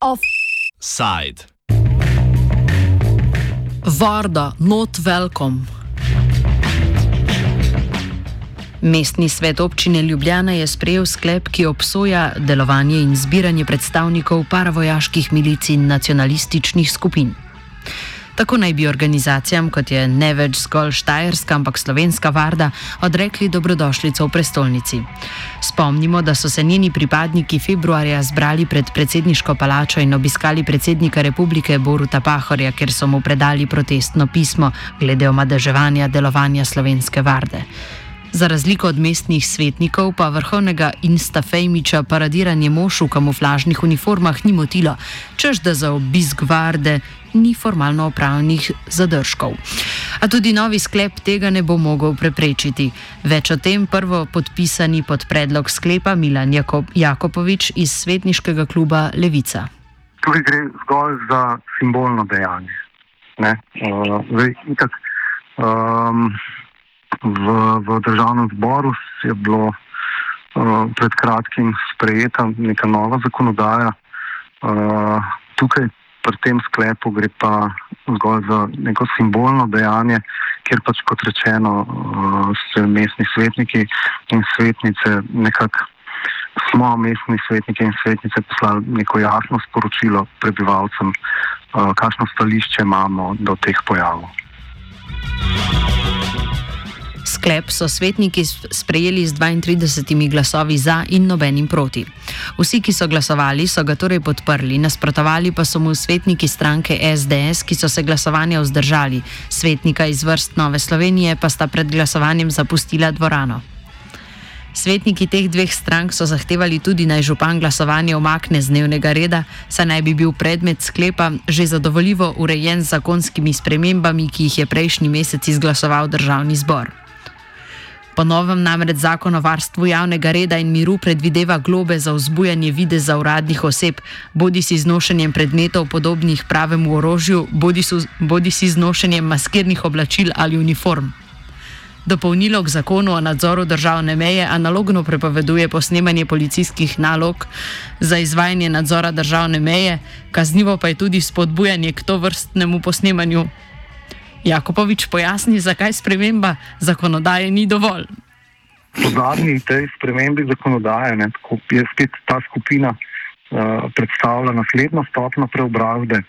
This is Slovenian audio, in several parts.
Offside. Varda, not welcome. Mestni svet občine Ljubljana je sprejel sklep, ki obsoja delovanje in zbiranje predstavnikov paravojaških milic in nacionalističnih skupin. Tako naj bi organizacijam, kot je ne več zgolj Štajerska, ampak Slovenska varda, odrekli dobrodošlico v prestolnici. Spomnimo, da so se njeni pripadniki februarja zbrali pred predsedniško palačo in obiskali predsednika republike Boruta Pahorja, ker so mu predali protestno pismo glede omadeževanja delovanja Slovenske varde. Za razliko od mestnih svetnikov, pa vrhovnega Instafejmiča paradiranje mož v kamuflažnih uniformah ni motilo, čež da za obisk varde ni formalno opravljenih zadržkov. A tudi novi sklep tega ne bo mogel preprečiti. Več o tem prvo podpisani pod predlog sklepa Milan Jakob Jakopovič iz svetniškega kluba Levica. Tukaj gre zgolj za simbolno dejanje. Uh, zdaj, itak, um, v, v državnem zboru je bilo uh, pred kratkim sprejeta neka nova zakonodaja. Uh, tukaj pri tem sklepu gre pa zgolj za neko simbolno dejanje, ker pač kot rečeno uh, se mestni svetniki in svetnice nekako. Smo mestni svetniki in svetnice poslali neko jasno sporočilo prebivalcem, kakšno stališče imamo do teh pojavov. Sklep so svetniki sprejeli z 32 glasovi za in nobenim proti. Vsi, ki so glasovali, so ga torej podprli, nasprotovali pa so mu svetniki stranke SDS, ki so se glasovanja vzdržali, svetnika iz vrst Nove Slovenije pa sta pred glasovanjem zapustila dvorano. Svetniki teh dveh strank so zahtevali tudi naj župan glasovanje omakne z dnevnega reda, saj naj bi bil predmet sklepa že zadovoljivo urejen z zakonskimi spremembami, ki jih je prejšnji mesec izglasoval državni zbor. Po novem namreč zakon o varstvu javnega reda in miru predvideva globe za vzbujanje videza uradnih oseb, bodi si z nošenjem predmetov podobnih pravemu orožju, bodi, su, bodi si z nošenjem maskirnih oblačil ali uniform. Dopolnilo k zakonu o nadzoru državne meje analogno prepoveduje posnemanje policijskih nalog za izvajanje nadzora državne meje, kaznivo pa je tudi spodbujanje k to vrstnemu posnemanju Jakopovič pojasni, zakaj sprememba zakonodaje ni dovolj. Po zadnji tej spremembi zakonodaje ne, je spet ta skupina uh, predstavila naslednjo stopno preobrazbe.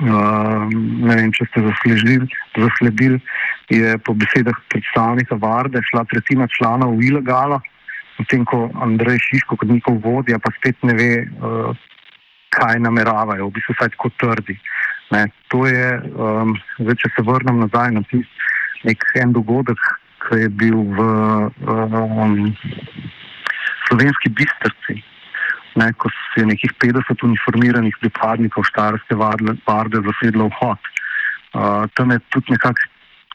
Uh, ne vem, če ste zasledili, zasledili, je po besedah predstavnika Varde šla tretjina članov v ilegalo, potem ko Andrej Šiško kot njihov vodja pa spet ne ve, uh, kaj nameravajo, v bistvu vsaj tako trdi. Ne, to je, um, zdaj, če se vrnem nazaj na tisti en dogodek, ki je bil v um, slovenski bistrci, ne, ko se je nekih 50 uniformiranih pripadnikov štarske varde zasedlo vhod. Uh, tam je tudi nekako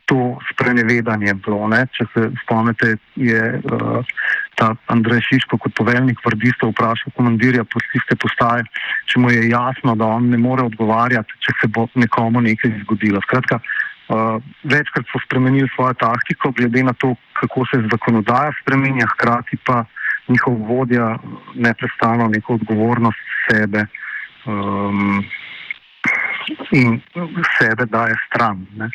to sprenevedanje bilo. Ne? Če se spomnite, je uh, ta Andrej Šiško kot poveljnik vrdistov vprašal komandirja policijske postaje, če mu je jasno, da on ne more odgovarjati, če se bo nekomu nekaj zgodilo. Skratka, uh, večkrat so spremenili svojo taktiko, glede na to, kako se zakonodaja spremenja, hkrati pa njihov vodja neprestano neko odgovornost sebe. Um, In sebe daje stran. Ne.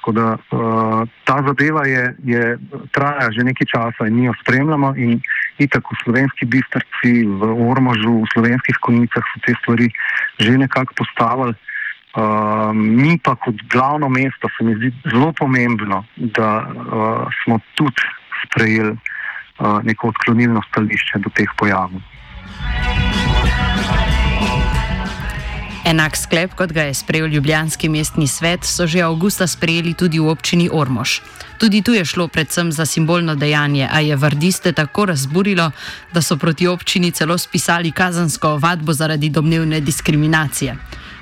Tako da uh, ta zadeva je, je, traja že nekaj časa in mi jo spremljamo. In tako v slovenski bistrci, v Ormožu, v slovenskih konicah so te stvari že nekako postavili. Uh, mi pa kot glavno mesto se mi zdi zelo pomembno, da uh, smo tudi sprejeli uh, neko odklonilno stališče do teh pojavov. Enak sklep, kot ga je sprejel Ljubljanski mestni svet, so že avgusta sprejeli tudi v občini Ormož. Tudi tu je šlo predvsem za simbolno dejanje, a je vardiste tako razburilo, da so proti občini celo spisali kazansko ovadbo zaradi domnevne diskriminacije.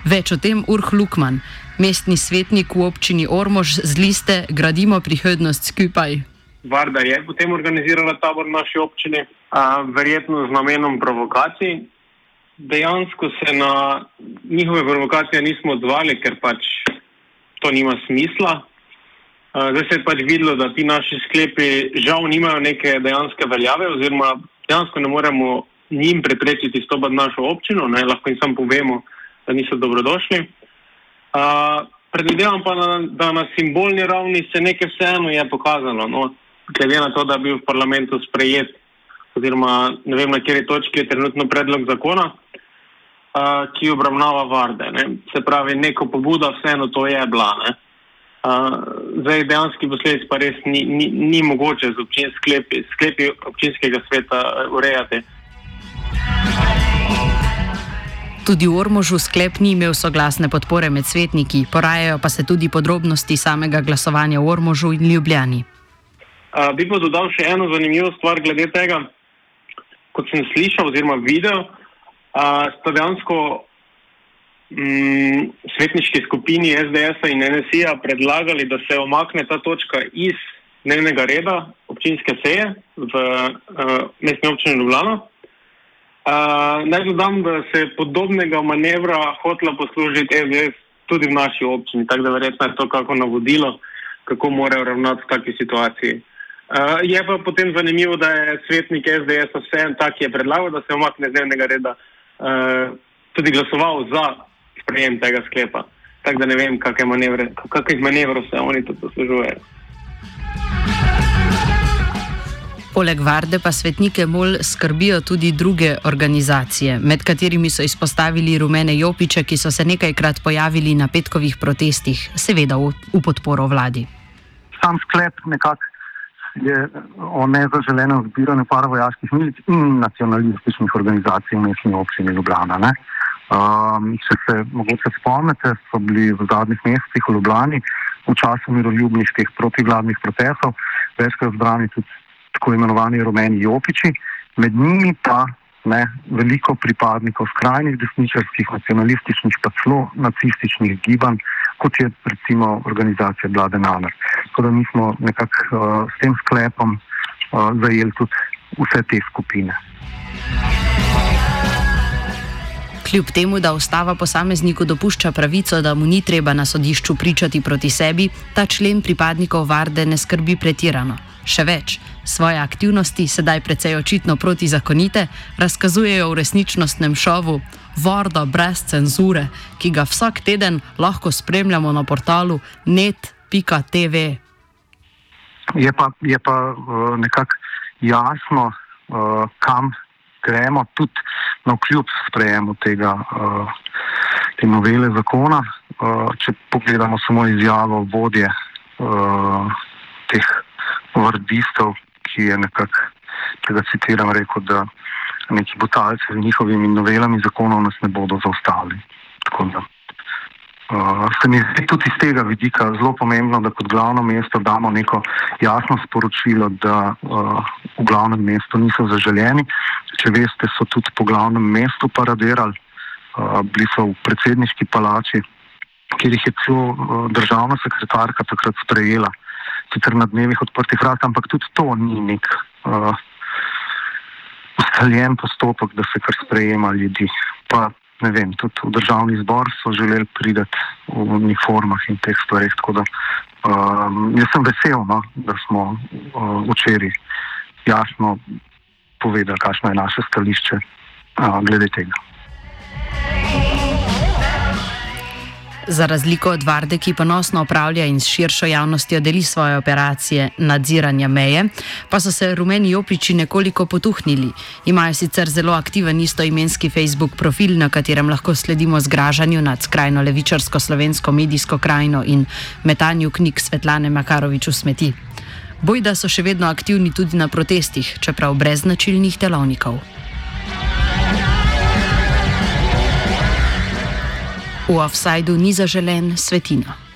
Več o tem Urh Lukman, mestni svetnik v občini Ormož z liste Gradimo prihodnost skupaj. Varda je potem organizirala tabor v naši občini, a, verjetno z namenom provokacij dejansko se na njihove provokacije nismo odzvali, ker pač to nima smisla. Zdaj se je pač videlo, da ti naši sklepi žal nimajo neke dejanske veljave, oziroma dejansko ne moremo njim preprečiti stopiti našo občino, ne, lahko jim samo povemo, da niso dobrodošli. Uh, predvidevam pa, na, da na simbolni ravni se nekaj vseeno je pokazalo. No, glede na to, da je bil v parlamentu sprejet, oziroma ne vem, na kateri točki je trenutno predlog zakona, uh, ki obravnava varde. Ne. Se pravi, neko pobuda vseeno to je bila. Ne. Uh, zdaj, dejansko posledic pa res ni, ni, ni mogoče z občin, sklepi, sklepi občinskega sveta urejati. Tudi v Ormožu sklep ni imel soglasne podpore med svetniki, porajajo pa se tudi podrobnosti samega glasovanja v Ormožu in Ljubljani. Uh, bi pa dodal še eno zanimivo stvar glede tega. Kot sem slišal oziroma videl, uh, sta dejansko um, svetniški skupini SDS in NSI-ja predlagali, da se omakne ta točka iz dnevnega reda občinske seje v uh, mestni občini Ljubljana. Uh, naj dodam, da se je podobnega manevra hotela poslužiti SDS tudi v naši občini, tako da verjetno je to kako navodilo, kako morajo ravnati v takšni situaciji. Uh, je pa potem zanimivo, da je svetnik SDS vse en tak, je predlagal, da se omakne z dnevnega reda, uh, tudi glasoval za sprejem tega sklepa. Tako da ne vem, kakšnih manevrov se oni tudi poslužujejo. Poleg Varde pa svetnike MOL skrbijo tudi druge organizacije, med katerimi so izpostavili rumene jopiče, ki so se nekajkrat pojavili na petkovih protestih, seveda v, v podporo vladi. Sam sklep nekako je o nezaželenem zbiranju paravojaških milic in nacionalističnih organizacij v mestni občini Ljubljana. Um, če se mogoče spomnite, so bili v zadnjih mesecih v Ljubljani v času miroljubnih teh protivladnih protestov večkrat zbrani tudi tako imenovani rumeni jopiči, med njimi pa ne, veliko pripadnikov skrajnih desničarskih, nacionalističnih, pa celo nacističnih gibanj, kot je recimo organizacija Blade Namer. Tako da mi smo nekako uh, s tem sklepom uh, zajeli tudi vse te skupine. Kljub temu, da ustava posamezniku dopušča pravico, da mu ni treba na sodišču pričati proti sebi, ta člen pripadnikov varde ne skrbi pretirano. Še več, svoje aktivnosti, sedaj precej očitno protizakonite, razkazujejo v resničnostnem šovu Vorda brez cenzure, ki ga vsak teden lahko spremljamo na portalu net.tv. Je pa, je pa uh, nekako jasno, uh, kam gremo, tudi na kljub sprejemu tega, uh, te novele zakona. Uh, če pogledamo samo izjavo vodje uh, teh vrdistov, ki je nekako, če ga citiram, rekel, da neki butalci z njihovimi novelami zakonov nas ne bodo zaustavili. Da, uh, se mi zdi tudi iz tega vidika zelo pomembno, da kot glavno mesto damo neko jasno sporočilo, da uh, v glavnem mestu niso zaželjeni. Če veste, so tudi po glavnem mestu paradirali, uh, bili so v predsedniški palači, kjer jih je celo uh, državna sekretarka takrat sprejela sicer na dnevih odprtih vrat, ampak tudi to ni nek uh, ustaljen postopek, da se kar sprejema ljudi. Pa ne vem, tudi v državni zbor so želeli priti v uniformah in teh stvarih. Tako da uh, jaz sem vesel, no, da smo uh, včeraj jasno povedali, kakšno je naše stališče uh, glede tega. Za razliko od Varde, ki ponosno upravlja in s širšo javnostjo deli svoje operacije nadziranja meje, pa so se rumeni opiči nekoliko potuhnili. Imajo sicer zelo aktiven istoimenski Facebook profil, na katerem lahko sledimo zgražanju nad skrajno levičarsko slovensko medijsko krajino in metanju knjig Svetlane Makarovič v smeti. Bojda so še vedno aktivni tudi na protestih, čeprav brez značilnih telovnikov. V offsajdu ni zaželen svetina.